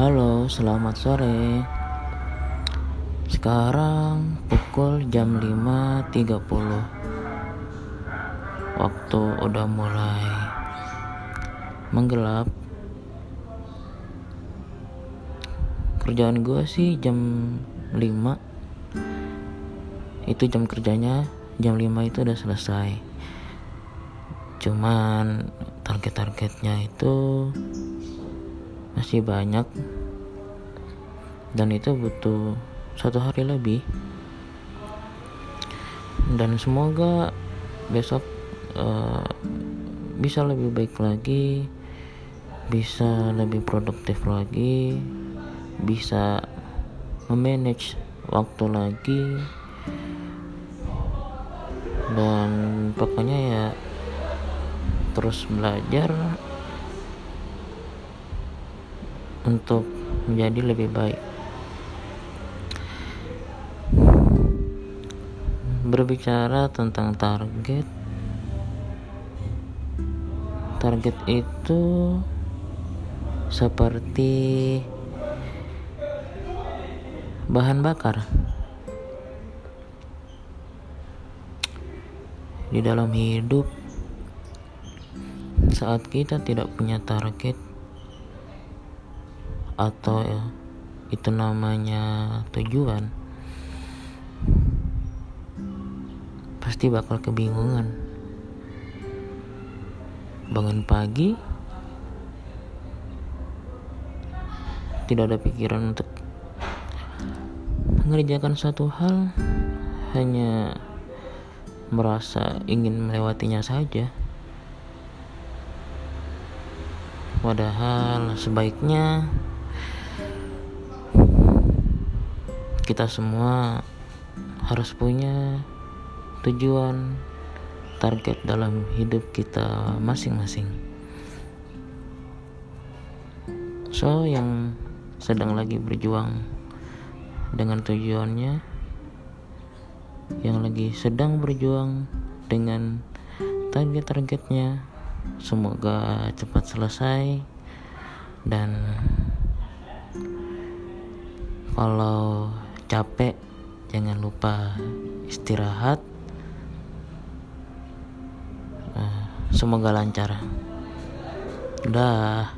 Halo, selamat sore. Sekarang pukul jam 5.30. Waktu udah mulai menggelap. Kerjaan gue sih jam 5. Itu jam kerjanya jam 5 itu udah selesai. Cuman target-targetnya itu masih banyak. Dan itu butuh satu hari lebih. Dan semoga besok uh, bisa lebih baik lagi bisa lebih produktif lagi bisa memanage waktu lagi. Dan pokoknya ya terus belajar untuk menjadi lebih baik. Berbicara tentang target, target itu seperti bahan bakar. Di dalam hidup, saat kita tidak punya target, atau itu namanya tujuan? Pasti bakal kebingungan. Bangun pagi tidak ada pikiran untuk mengerjakan satu hal hanya merasa ingin melewatinya saja. Padahal sebaiknya kita semua harus punya tujuan target dalam hidup kita masing-masing. So, yang sedang lagi berjuang dengan tujuannya, yang lagi sedang berjuang dengan target-targetnya, semoga cepat selesai dan kalau capek jangan lupa istirahat. Nah, semoga lancar. Dah